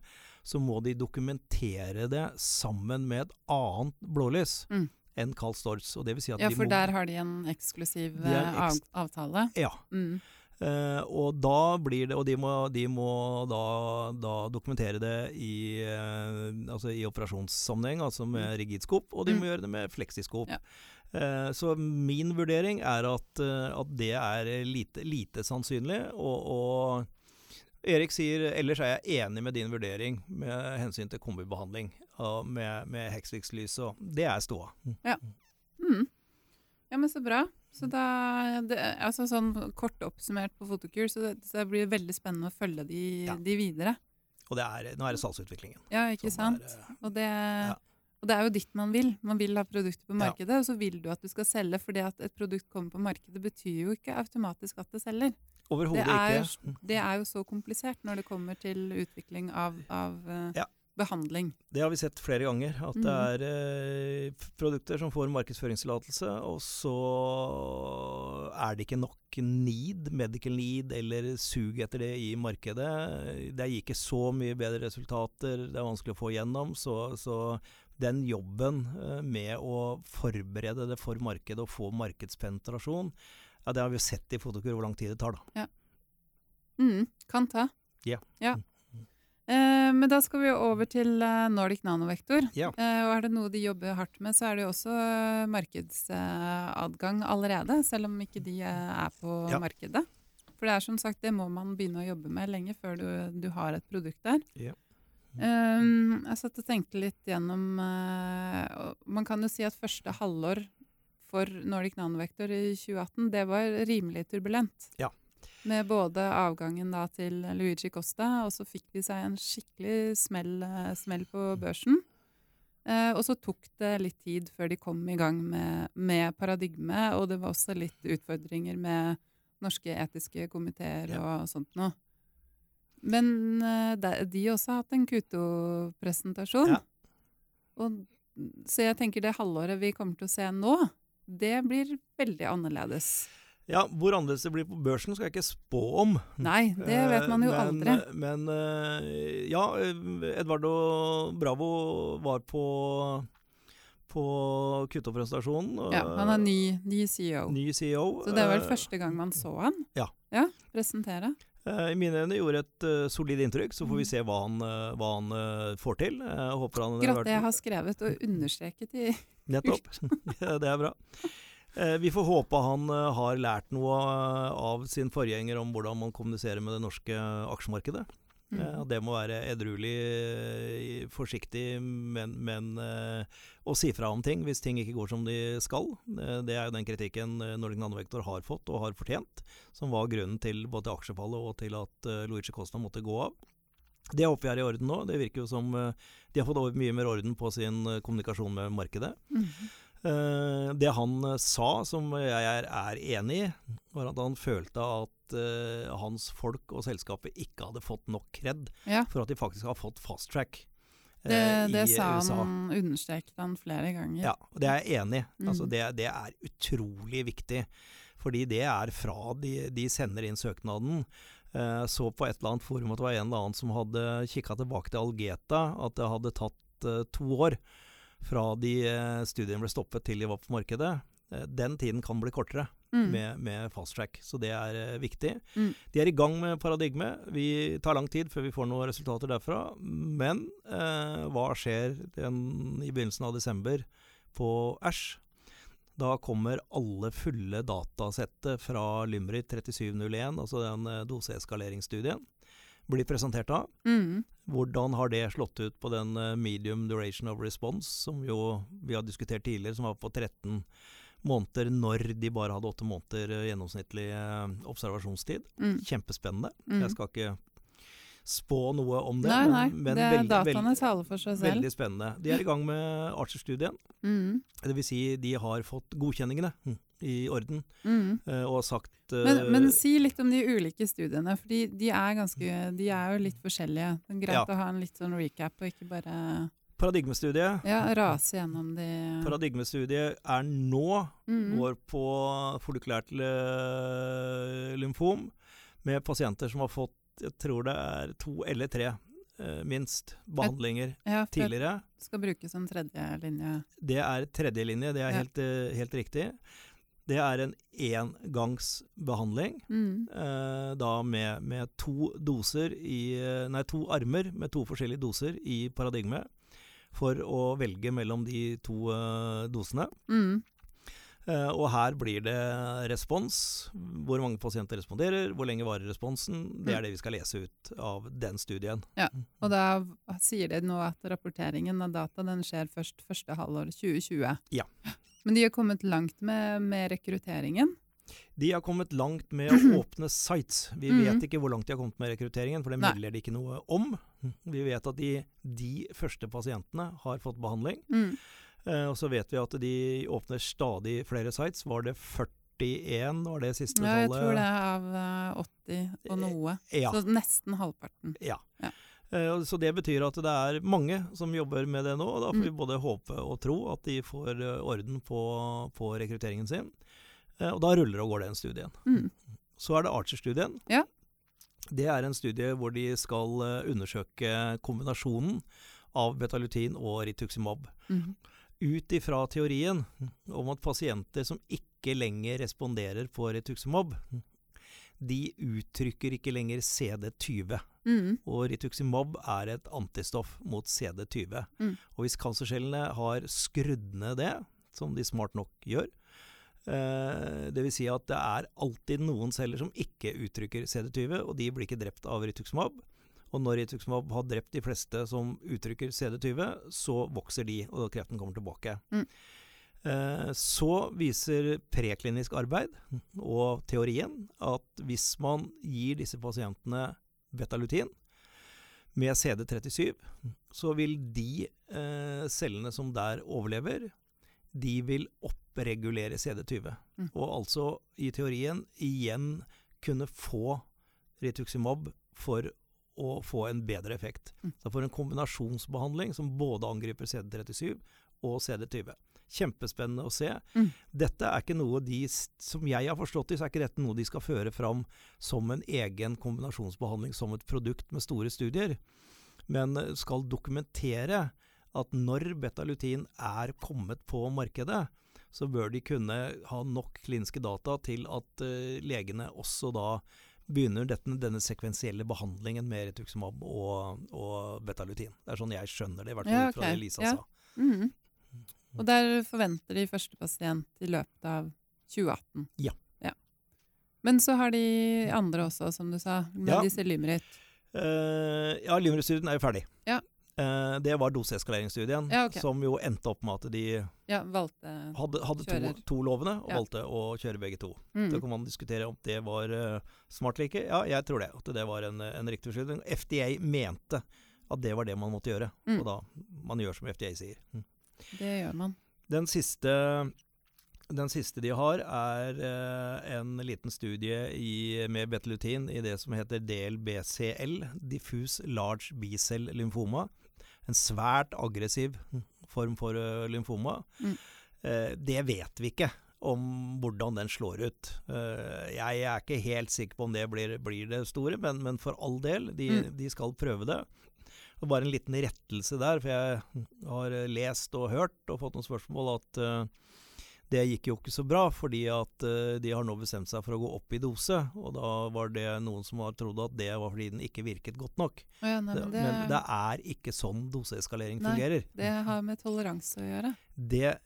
så må de dokumentere det sammen med et annet blålys Mm. enn Carl Storz. Og det vil si at Ja, de for må der har de en eksklusiv De eh, eks- avtale. Ja. Mm. Eh, og da blir det Og de må, de må da, da dokumentere det i, eh, altså i operasjonssammenheng, altså med rigidskop, og de må Mm. gjøre det med fleksiskop. Ja. Eh, så min vurdering er at, at det er lite, lite sannsynlig. Og, og Erik sier ellers er jeg enig med din vurdering med hensyn til kombibehandling med, med Hexvix-lys, og det er ståa. Mm. Ja, men så bra. Så da, det, altså sånn Kort oppsummert på Fotokur, så det, så det blir veldig spennende å følge de, Ja. de videre. Og det er, nå er det salgsutviklingen. Ja, ikke sant? er, eh, Og det, ja. Og det er jo ditt man vil. Man vil ha produkter på Ja. markedet, og så vil du at du skal selge. For det at et produkt kommer på markedet, betyr jo ikke automatisk at det selger. Overhodet Det er, ikke. det er jo så komplisert når det kommer til utvikling av, av eh, Ja. Behandling. Det har vi sett flere ganger. At det Mhm. er eh, produkter som får markedsføringstillatelse, og så er det ikke nok need, medical need, eller sug etter det i markedet. Det gir ikke så mye bedre resultater, det er vanskelig å få igjennom. Så, så den jobben eh, med å forberede det for markedet og få markedspenetrasjon, ja, det har vi jo sett i Fotokur hvor lang tid det tar, da. Mm, kan ta. Ja. Eh, men da skal vi over til eh, Nordic Nanovektor. Ja. Eh, og er det noe de jobber hardt med, så er det jo også markedsadgang allerede, selv om ikke de er på Ja. markedet. For det er som sagt, det må man begynne å jobbe med lenge før du, du har et produkt der. Ja. Um, jeg satt og tenkte litt gjennom uh, Man kan jo si at første halvår for Nordic Nanovektor i 2018, det var rimelig turbulent. Ja. Med både avgangen da til Luigi Costa, og så fikk de seg en skikkelig smell, eh, smell på børsen. Eh, og så tok det litt tid før de kom i gang med, med paradigme, og det var også litt utfordringer med norske etiske komiteer Ja. og sånt noe. Men eh, de, de også har hatt en Kuto-presentasjon. Ja. Og, så jeg tenker det halvåret vi kommer til å se nå, det blir veldig annerledes. Ja, Hvor annerledes det blir på børsen, skal jeg ikke spå om. Nei, det vet man jo Eh, men, aldri. Men eh, ja, eh, Edvardo Bravo var på, på Kutto-presentasjonen. Ja, han er ny, ny CEO. ny CEO. Så det er vel eh, første gang man så han Ja. presentere. eh, I mine øyne gjorde et uh, solid inntrykk, så får vi Mhm. se hva han, uh, hva han uh, får til. Jeg håper han det jeg har skrevet og understreket i Nettopp. Det er bra. Eh, Vi får håpe han eh, har lært noe eh, av sin forgjenger om hvordan man kommuniserer med det norske aksjemarkedet. Mm. Det må være edruelig, forsiktig, men, men eh, å si fra om ting hvis ting ikke går som de skal. Det er jo den kritikken Nordic Nanovektor har fått og har fortjent, som var grunnen til både aksjefallet og til at eh, Luigi Costa måtte gå av. Det håper jeg er i orden nå. Det virker jo som eh, de har fått mye mer orden på sin kommunikasjon med markedet. Mhm. Eh, det han eh, sa, som jeg er, er enig i, var at han følte at uh, hans folk og selskapet ikke hadde fått nok kred Ja, for at de faktisk har fått fast track det, eh, det i sa USA. han, understreket han flere ganger. Ja, og det er jeg enig i. Altså, Mm. det, det er utrolig viktig. Fordi det er fra de, de sender inn søknaden. Uh, så på et eller annet forum at det var en eller annen som hadde kikka tilbake til Algeta, at det hadde tatt to år fra de eh, studiene ble stoppet til de var på markedet. Eh, den tiden kan bli kortere Mm. med, med fast track, så det er eh, viktig. Mm. De er i gang med paradigme. Vi tar lang tid før vi får noen resultater derfra. Men eh, hva skjer den, i begynnelsen av desember på Æsj? Da kommer alle fulle datasettet fra Limrit 3701, altså den doseeskaleringsstudien, blir presentert av. Mm. Hvordan har det slått ut på den eh, medium duration of response, som jo vi har diskutert tidligere, som var på 13 måneder når de bare hadde åtte måneder eh, gjennomsnittlig eh, observasjonstid. Mm. Kjempespennende. Mm. Jeg skal ikke spå noe om det, Nei, nei, men, det, veldig, dataene veldig, taler for seg selv. veldig spennende. De er i gang med Archer-studien. Mm. Det vil si, de har fått godkjenningene hm, i orden, Mm. eh, og sagt eh, Men, men si litt om de ulike studiene, for de er, ganske, de er jo litt forskjellige. Det er greit Ja. å ha en litt sånn recap, og ikke bare Paradigmestudiet ja, rase gjennom de Paradigmestudiet er nå mm. går på folikulært lymfom med pasienter som har fått, jeg tror det er to eller tre, eh, minst, behandlinger ja, tidligere. skal brukes som tredje linje. Det er tredje linje, det er Ja. helt, helt riktig. Det er en engangsbehandling, Mm. eh, da med, med to doser i Nei, to armer med to forskjellige doser i paradigme, for å velge mellom de to eh, dosene. Mm. Eh, og her blir det respons. Hvor mange pasienter responderer, hvor lenge varer responsen. Det Mm. er det vi skal lese ut av den studien. Ja, Og da sier de nå at rapporteringen av data den skjer først første halvår 2020. Ja. Men de har kommet langt med, med rekrutteringen. De har kommet langt med å åpne sites. Vi Mhm. vet ikke hvor langt de har kommet med rekrutteringen, for det melder de ikke noe om. Vi vet at de, de første pasientene har fått behandling. Mm. Eh, og så vet vi at de åpner stadig flere sites. Var det 41, var det siste Ja, jeg tror det er av eh, 80 og noe. Ja. Så nesten halvparten. Ja. Ja. Eh, Så det betyr at det er mange som jobber med det nå. og Da får vi Mm. både håpe og tro at de får eh, orden på, på rekrutteringen sin. Eh, Og da ruller og går den studien. Mm. Så er det Archer-studien. Ja. Det er en studie hvor de skal undersøke kombinasjonen av betalutin og rituximab. Mm. Ut ifra teorien om at pasienter som ikke lenger responderer på rituximab, de uttrykker ikke lenger CD20. Mm. Og rituximab er et antistoff mot CD20. Mm. Og hvis cancercellene har skrudd ned det, som de smart nok gjør, eh, Dvs. Si at det er alltid noen celler som ikke uttrykker CD20, og de blir ikke drept av rituximab. Og når rituximab har drept de fleste som uttrykker CD20, så vokser de, og kreften kommer tilbake. Mm. Eh, Så viser preklinisk arbeid og teorien at hvis man gir disse pasientene betalutin med CD37, så vil de eh, cellene som der overlever, de vil oppregulere CD20. Mm. Og altså i teorien igjen kunne få rituximab for å få en bedre effekt. Mm. Så får en kombinasjonsbehandling som både angriper CD37 og CD20. Kjempespennende å se. Mm. Dette er ikke noe de, som jeg har forstått det, så er ikke dette noe de skal føre fram som en egen kombinasjonsbehandling, som et produkt med store studier. Men eh, skal dokumentere at når betalutin er kommet på markedet, så bør de kunne ha nok kliniske data til at uh, legene også da begynner dette, denne sekvensielle behandlingen med retuximab og, og betalutin. Det er sånn jeg skjønner det, i hvert fall Ja, ut fra det Lisa Ja. sa. Mhm. Og der forventer de første pasient i løpet av 2018. Ja. Men så har de andre også, som du sa, med Ja. disse Lymrit. Uh, ja, Limerick-studien er jo ferdig. Ja. Uh, det var doseeskaleringsstudien, Ja, okay. som jo endte opp med at de Ja, valgte hadde, hadde to, to lovene, og Ja. valgte å kjøre begge to. mm. Så kan man diskutere om det var uh, smart eller ikke. Ja, jeg tror det. At det var en, en riktig beslutning. FDA mente at det var det man måtte gjøre. Mm. Og da man gjør som FDA sier. Mm. Det gjør man. Den siste, den siste de har, er eh, en liten studie i, med betalutin i det som heter DLBCL, diffuse large B-cell lymfoma. En svært aggressiv form for uh, lymfoma. Mm. Eh, det vet vi ikke om hvordan den slår ut. Eh, jeg er ikke helt sikker på om det blir, blir det store, men, men for all del, de, Mm. de skal prøve det. Og bare en liten rettelse der, for jeg har eh, lest og hørt og fått noen spørsmål at uh, det gikk jo ikke så bra, fordi at uh, de har nå bestemt seg for å gå opp i dose. Og da var det noen som har trodd at det var fordi den ikke virket godt nok. Ja, nei, men det, men det er ikke sånn doseeskalering Nei. fungerer. det har med toleranse å gjøre. Det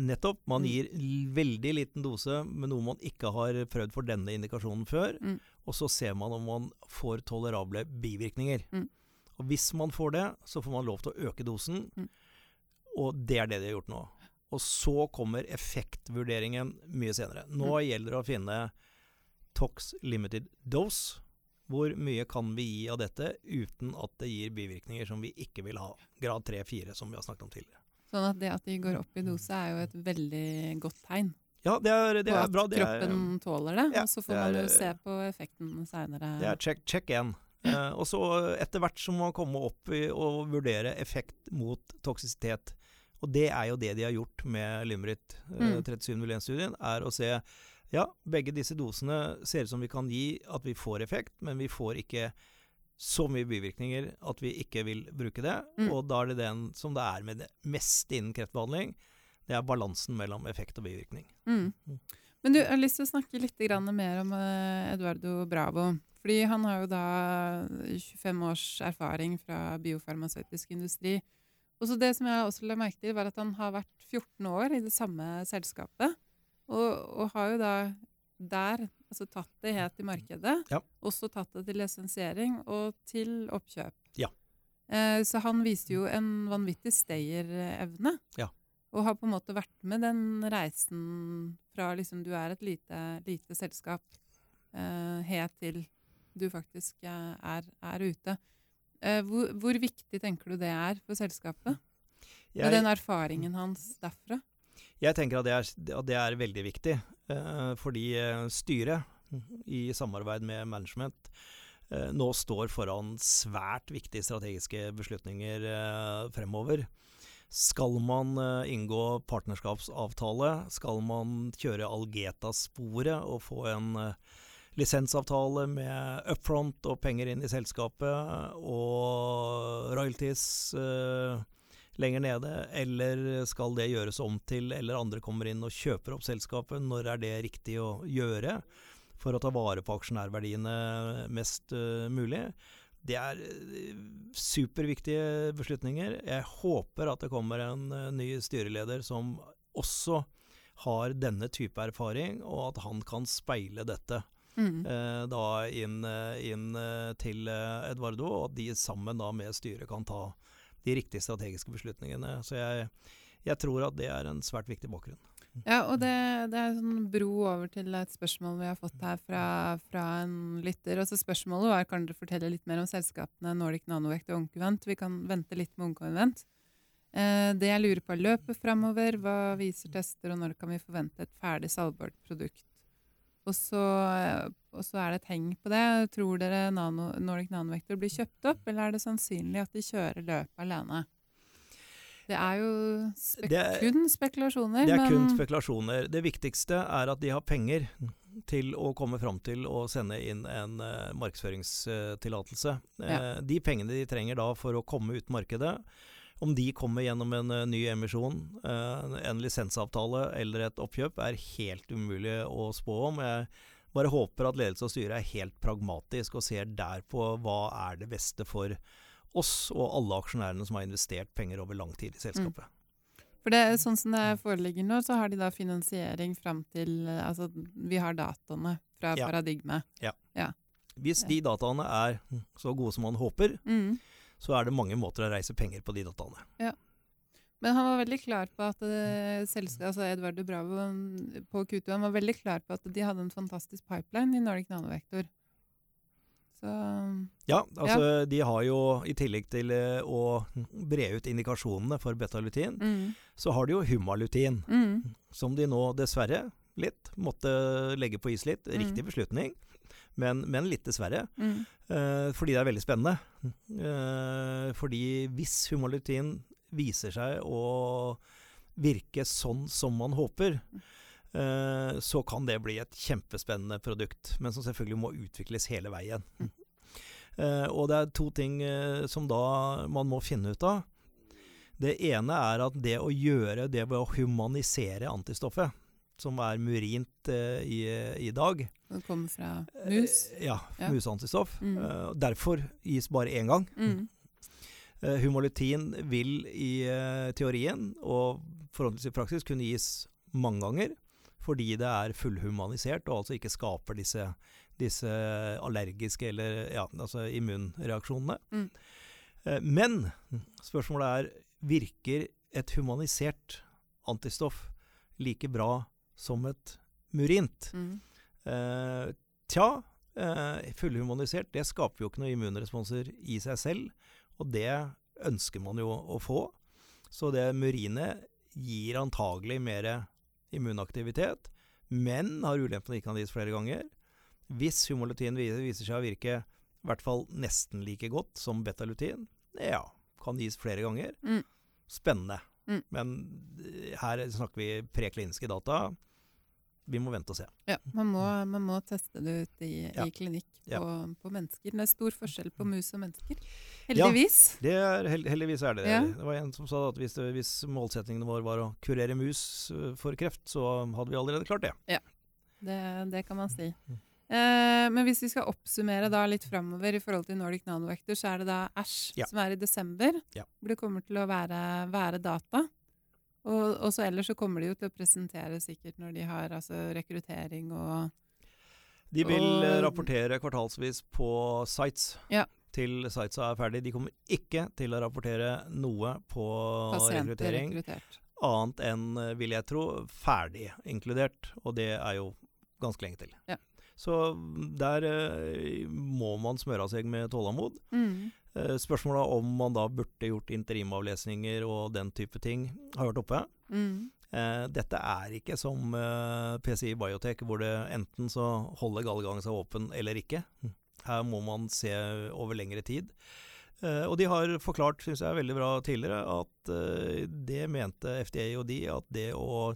nettopp. Man Mm. gir veldig liten dose med noe man ikke har prøvd for denne indikasjonen før, Mm. og så ser man om man får tolerable bivirkninger. Mm. Og hvis man får det, så får man lov til å øke dosen, mm. og det er det de har gjort nå. Og så kommer effektvurderingen mye senere. Nå mm. gjelder det å finne tox limited dose. Hvor mye kan vi gi av dette uten at det gir bivirkninger som vi ikke vil ha? Grad 3-4, som vi har snakket om tidligere. Sånn at det at de går opp i dose, er jo et veldig godt tegn. Ja, det er, det er bra. Det kroppen tåler det, ja, og så får man jo se på effekten seinere. Det er check, check 1. Uh, og så etter hvert så må man komme opp i og vurdere effekt mot toksisitet. Og det er jo det de har gjort med Limrit uh, 3701-studien, er å se ja, begge disse dosene ser ut som vi kan gi at vi får effekt, men vi får ikke så mye bivirkninger at vi ikke vil bruke det. Mm. Og da er det den som det er med det meste innen kreftbehandling. Det er balansen mellom effekt og bivirkning. Mm. mm. Men du, jeg har lyst til å snakke litt mer om eh, Eduardo Bravo. Fordi han har jo da 25 års erfaring fra biofarmasøytisk industri. Og så Det som jeg også la merke til, var at han har vært 14 år i det samme selskapet. Og, og har jo da der altså tatt det helt i markedet. Ja. Også tatt det til lisensiering og til oppkjøp. Ja. Eh, så han viste jo en vanvittig stayerevne. Ja. Og har på en måte vært med den reisen fra liksom du er et lite, lite selskap uh, helt til du faktisk eh, er, er ute. Uh, hvor, hvor viktig tenker du det er for selskapet? Med den erfaringen hans derfra? jeg tenker at det er, at det er veldig viktig, Uh, fordi styret, i samarbeid med management, nå står foran svært viktige strategiske beslutninger fremover. Skal man eh, inngå partnerskapsavtale? Skal man kjøre Algeta-sporet og få en eh, lisensavtale med upfront og penger inn i selskapet og royalties uh, lenger nede, eller skal det gjøres om til, eller andre kommer inn og kjøper opp selskapet? Når er det riktig å gjøre for å ta vare på aksjonærverdiene mest uh, mulig? Det er eh, superviktige beslutninger. Jeg håper at det kommer en eh, ny styreleder som også har denne type erfaring, og at han kan speile dette Mm. eh, da inn, inn til Edvardo, og at de sammen da med styret kan ta de riktige strategiske beslutningene. Så jeg, jeg tror at det er en svært viktig bakgrunn. Ja, og det, det er sånn bro over til et spørsmål vi har fått her fra, fra en lytter. Altså Spørsmålet var kan dere fortelle litt mer om selskapene Nordic Nanovekt og Onkevent. Vi kan vente litt med Onkevent. Eh, det jeg lurer på er løpet framover. Hva viser tester, og når kan vi forvente et ferdig salgbart produkt? Og så, eh, og så er det et heng på det. Tror dere nano, Nordic Nanovektor blir kjøpt opp, eller er det sannsynlig at de kjører løpet alene? Det er jo spek Det kun spekulasjoner. Det er kun spekulasjoner. Det viktigste er at de har penger til å komme fram til å sende inn en uh, markedsføringstillatelse. Ja. de pengene de trenger da for å komme ut markedet, om de kommer gjennom en uh, ny emisjon, en lisensavtale eller et oppkjøp, er helt umulig å spå om. Jeg bare håper at ledelse og styre er helt pragmatisk og ser der på hva er det beste for oss og alle aksjonærene som har investert penger over lang tid i selskapet. For det, sånn som det foreligger nå, så har de da finansiering fram til eh, Altså, vi har dataene fra Ja. Paradigme. Hvis de dataene er så gode som man håper, Mm. så er det mange måter å reise penger på de dataene. Ja. Men han var veldig klar på at selskapet, altså Edvard Bravo mm, på Q2 han var veldig klar på at de hadde en fantastisk pipeline i Nordic Nanovektor. Så Ja, altså de har jo i tillegg til eh, å bre ut indikasjonene for betalutin, mm, så har de jo humalutin, mm, som de nå dessverre litt måtte legge på is litt. Riktig Mm. beslutning, men, men litt dessverre. mm, Eh, fordi det er veldig spennende. Eh, fordi hvis humalutin viser seg å virke sånn som man håper, eh, så kan det bli et kjempespennende produkt, men som selvfølgelig må utvikles hele veien. Eh, og det er to ting eh, som da man må finne ut av. Det ene er at det å gjøre det ved å humanisere antistoffet, som er murint eh, i, i dag, Det kommer fra mus. Eh, Ja, Ja. museantistoff. Mm. Eh, derfor gis bare én gang. Mm, Eh, Humalutin vil i eh, teorien, og forhåpentligvis i praksis, kunne gis mange ganger. Fordi det er fullhumanisert og altså ikke skaper disse, disse allergiske eller ja, altså immunreaksjonene. Mm. Eh, Men spørsmålet er virker et humanisert antistoff like bra som et murint? mm. Eh, tja, eh, fullhumanisert, det skaper jo ikke noen immunresponser i seg selv, og det ønsker man jo å få. Så det murinet gir antagelig mer immunaktivitet, men har ulempen kan gis flere ganger. Hvis humolutin viser seg å virke i hvert fall nesten like godt som betalutin, ja, kan gis flere ganger. Mm. Spennende. Mm. Men eh, her snakker vi prekliniske data. Vi må vente og se. Ja, man må, man må teste det ut i, Ja. i klinikk på, Ja. på mennesker. Det er stor forskjell på mus og mennesker. Heldigvis. Det er, heldigvis er det Ja. Det var en som sa at hvis, hvis målsetningen vår var å kurere mus øh, for kreft, så hadde vi allerede klart det. Det, det kan man si. Mm. Eh, men hvis vi skal oppsummere da litt framover i forhold til Nordic Nanovector, så er det da Æsj Ja. som er i desember, Ja. hvor det kommer til å være, være data. Og, og så ellers så kommer de jo til å presentere sikkert når de har altså, rekruttering og De vil Og- øh, rapportere kvartalsvis på sites Ja. til sitesa er ferdig. De kommer ikke til å rapportere noe på pasienter rekruttering. rekruttert. annet enn, eh, vil jeg tro, ferdig inkludert. Og det er jo ganske lenge til. Ja. Så der eh, må man smøre seg med tålmodighet. Mm. Eh, spørsmålet om man da burde gjort interimavlesninger og den type ting, har vært oppe. Mm. Eh, dette er ikke som eh, PCI Biotech, hvor det enten så holder gallegangen seg åpen eller ikke. Her må man se over lengre tid. Eh, og de har forklart, syns jeg, veldig bra tidligere, at det mente FDA og de, at det å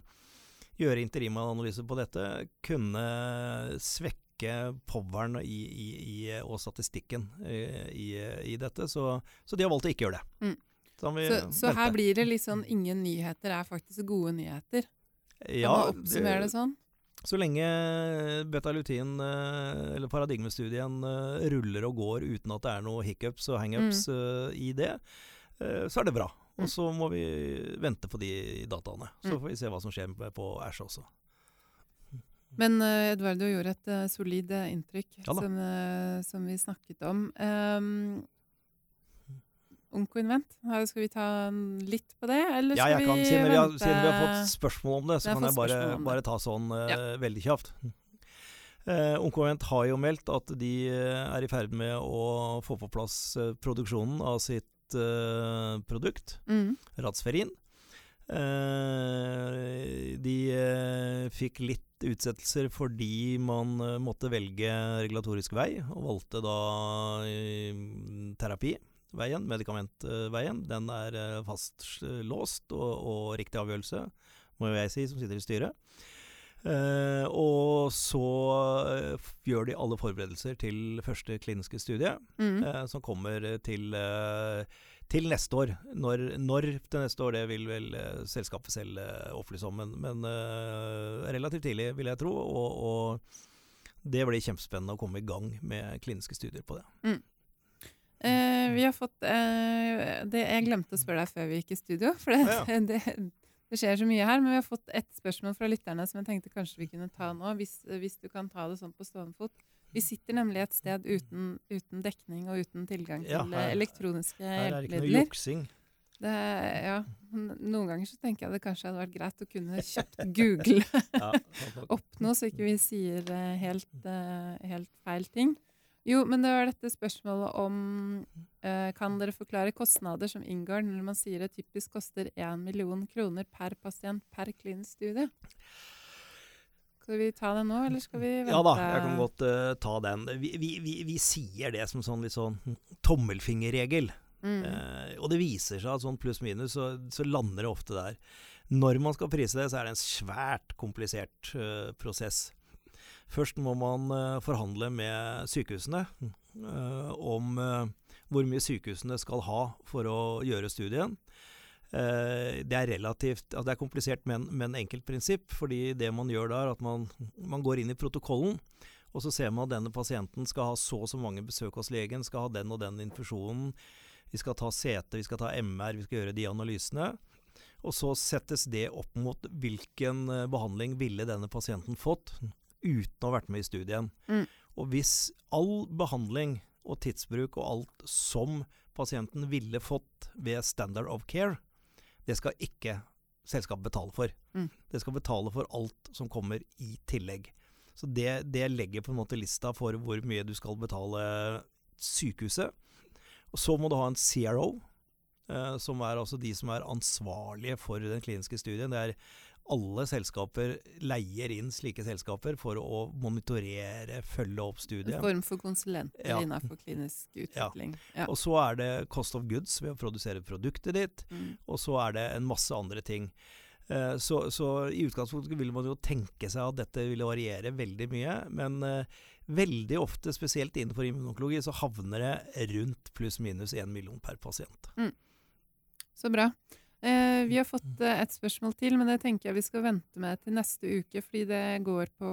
gjøre interimanalyse på dette kunne svekke poweren i, i, i, og statistikken eh, i, i, dette. Så, så, de har valgt å ikke gjøre det. Mm. Så, så her blir det sånn ingen nyheter er faktisk gode nyheter? Kan ja, man oppsummere det sånn? Så lenge betalutin, eller paradigmestudien, ruller og går uten at det er noe hiccups og hangups mm. i det, så er det bra. Og så må vi vente på de dataene. Så får vi se hva som skjer på Æsj også. Men uh, Eduardo gjorde et uh, solid uh, inntrykk, ja, som, som, vi snakket om. Um, Onkoinvent, skal vi ta litt på det, eller ja, jeg vi kan, vente? Siden vi, har, siden vi har fått spørsmål om det, så kan jeg bare, bare, ta sånn ja. veldig kjapt. Uh, Onkoinvent har jo meldt at de er i ferd med å få på plass produksjonen av sitt uh, produkt, mm. Ratsferin. Uh, de uh, fikk litt utsettelser fordi man måtte velge regulatorisk vei, og valgte da terapi veien, medikamentveien. Den er fastlåst og, og riktig avgjørelse, må jo jeg si, som sitter i styret. Eh, og så gjør de alle forberedelser til første kliniske studie, mm. eh, som kommer til, til neste år. Når, når, til neste år, det vil vel selskapet selv opplyse om, men, men relativt tidlig, vil jeg tro. Og, og, det blir kjempespennende å komme i gang med kliniske studier på det. Mm. vi har fått det Jeg glemte å spørre deg før vi gikk i studio. For det, ja. det det skjer så mye her, men vi har fått ett spørsmål fra lytterne som jeg tenkte kanskje vi kunne ta nå, hvis, hvis du kan ta det sånn på stående fot. Vi sitter nemlig et sted uten, uten dekning og uten tilgang til ja, her, elektroniske hjelpemidler. Her er det ikke noe juksing. Det, ja, noen ganger så tenker jeg det kanskje hadde vært greit å kunne kjapt google ja, opp noe, så ikke vi sier eh, helt, uh, helt feil ting. Jo, men det var dette spørsmålet om Kan dere forklare kostnader som inngår når man sier det typisk koster 1 million kroner per pasient per klinisk studie? Skal vi ta den nå, eller skal vi vente? Ja da, jeg kan godt uh, ta den. Vi, vi, vi, vi, sier det som sånn litt sånn tommelfingerregel. Mm. Uh, og det viser seg at sånn pluss-minus så, så, lander det ofte der. Når man skal prise det, så er det en svært komplisert prosess. Først må man uh, forhandle med sykehusene uh, om uh, hvor mye sykehusene skal ha for å gjøre studien. Det er relativt altså Det er komplisert, men, men enkelt prinsipp. fordi det man gjør da, er at man, man, går inn i protokollen. Og så ser man at denne pasienten skal ha så og så mange besøk hos legen, skal ha den og den infusjonen. Vi skal ta CT, vi skal ta MR, vi skal gjøre de analysene. Og så settes det opp mot hvilken behandling ville denne pasienten fått uten å ha vært med i studien. Mm. Og hvis all behandling og tidsbruk og alt som pasienten ville fått ved standard of care, det skal ikke selskapet betale for. Mm. Det skal betale for alt som kommer i tillegg. Så det, det, legger på en måte lista for hvor mye du skal betale sykehuset. Og så må du ha en CRO, eh, som er altså de som er ansvarlige for den kliniske studien. Det er alle selskaper leier inn slike selskaper for å monitorere, følge opp studiet. En form for konsulenter ja. innenfor klinisk utvikling. Ja. Ja. Og så er det cost of goods ved å produsere produktet ditt, mm. og så er det en masse andre ting. Uh, så, så, i utgangspunktet vil man jo tenke seg at dette ville variere veldig mye, men uh, veldig ofte, spesielt innenfor immunonkologi, så havner det rundt pluss-minus én million per pasient. Mm. Så bra. Eh, vi har fått eh, et spørsmål til, men det tenker jeg vi skal vente med til neste uke, fordi det går på,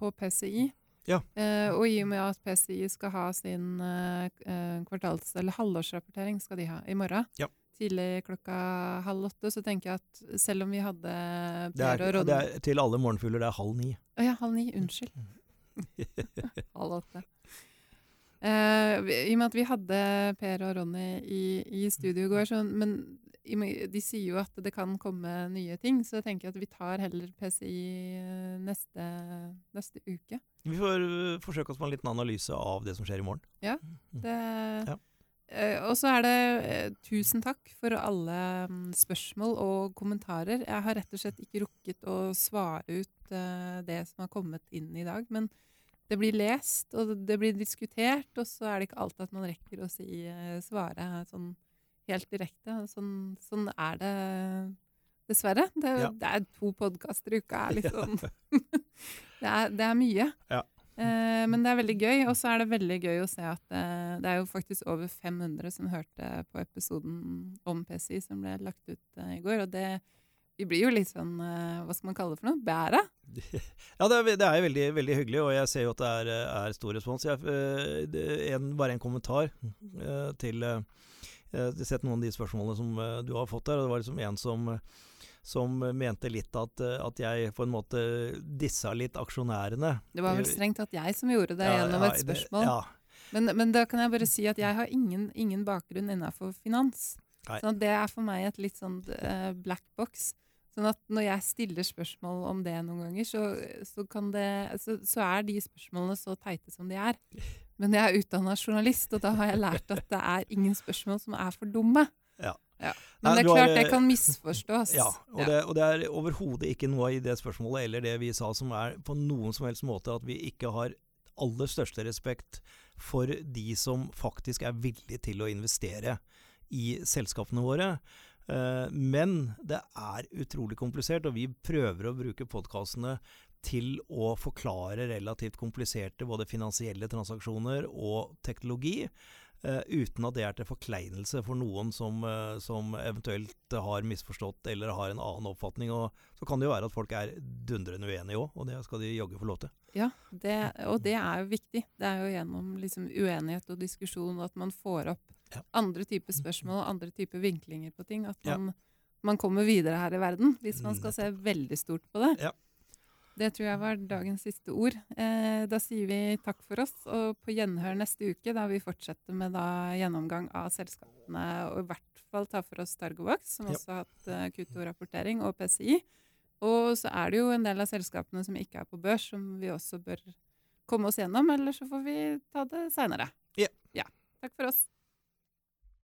på PCI. Ja. Eh, og i og med at PCI skal ha sin eh, eh, kvartals- eller halvårsrapportering skal de ha i morgen, ja. tidlig klokka halv åtte, så tenker jeg at selv om vi hadde Per er, og Rodde det er, Til alle morgenfugler, det er halv ni. Å ja, halv ni. Unnskyld. halv åtte. Uh, I og med at vi hadde Per og Ronny i, i studio i går, så, men de sier jo at det kan komme nye ting, så jeg tenker at vi tar heller PCI eh, neste, neste uke. Vi får øh, forsøke oss på en liten analyse av det som skjer i morgen. Det, Ja. Eh, og så er det eh, tusen takk for alle mm, spørsmål og kommentarer. Jeg har rett og slett ikke rukket å svare ut eh, det som har kommet inn i dag. Men det blir lest, og det blir diskutert, og så er det ikke alltid at man rekker å si, eh, svare sånn helt direkte. Sånn, sånn er det dessverre. Det, Ja. det er to podkaster i uka. Er litt sånn det, er, det er mye. Ja. Eh, men det er veldig gøy, og så er det veldig gøy å se at eh, det er jo faktisk over 500 som hørte på episoden om PCI som ble lagt ut eh, i går. Og det Vi blir jo litt sånn eh, Hva skal man kalle det for noe? Bæra? Ja, det er, det er veldig, veldig hyggelig, og jeg ser jo at det er, er stor respons. Jeg, det en, bare en kommentar til Jeg har sett noen av de spørsmålene som øh, du har fått der, og det var liksom en som som mente litt at, øh, at jeg på en måte dissa litt aksjonærene. Det var vel strengt tatt jeg som gjorde det gjennom et det- spørsmål. Ja, Men, men da kan jeg bare si at jeg har ingen, ingen bakgrunn innafor finans. Nei. Sånn det er for meg et litt sånn eh, black box. Sånn at når jeg stiller spørsmål om det noen ganger, så, så, kan det, så, så er de spørsmålene så teite som de er. Men jeg er utdanna journalist, og da har jeg lært at det er ingen spørsmål som er for dumme. Ja. Men Nei, det er klart, har, det eh, kan misforstås. Ja, og, Det, og det er overhodet ikke noe i det spørsmålet eller det vi sa som er på noen som helst måte at vi ikke har aller største respekt for de som faktisk er villige til å investere i selskapene våre. Eh, Men det er utrolig komplisert, og vi prøver å bruke podkastene til å forklare relativt kompliserte både finansielle transaksjoner og teknologi. eh, uten at det er til forkleinelse for noen som, eh, som eventuelt har misforstått eller har en annen oppfatning. Og så kan det jo være at folk er dundrende uenige òg, og det skal de jaggu få lov til. Ja, det, og det er jo viktig. Det er jo gjennom liksom uenighet og diskusjon at man får opp Ja. andre typer spørsmål og andre typer vinklinger på ting. At Ja. man, man kommer videre her i verden, hvis man skal se veldig stort på det. Ja. Det tror jeg var dagens siste ord. Eh, da sier vi takk for oss, og på gjenhør neste uke, da vi fortsetter med da gjennomgang av selskapene, og i hvert fall ta for oss Targovax, som Ja. også har hatt uh, Q2-rapportering, og PCI. Og så er det jo en del av selskapene som ikke er på børs, som vi også bør komme oss gjennom, eller så får vi ta det seinere. Ja. ja. Takk for oss.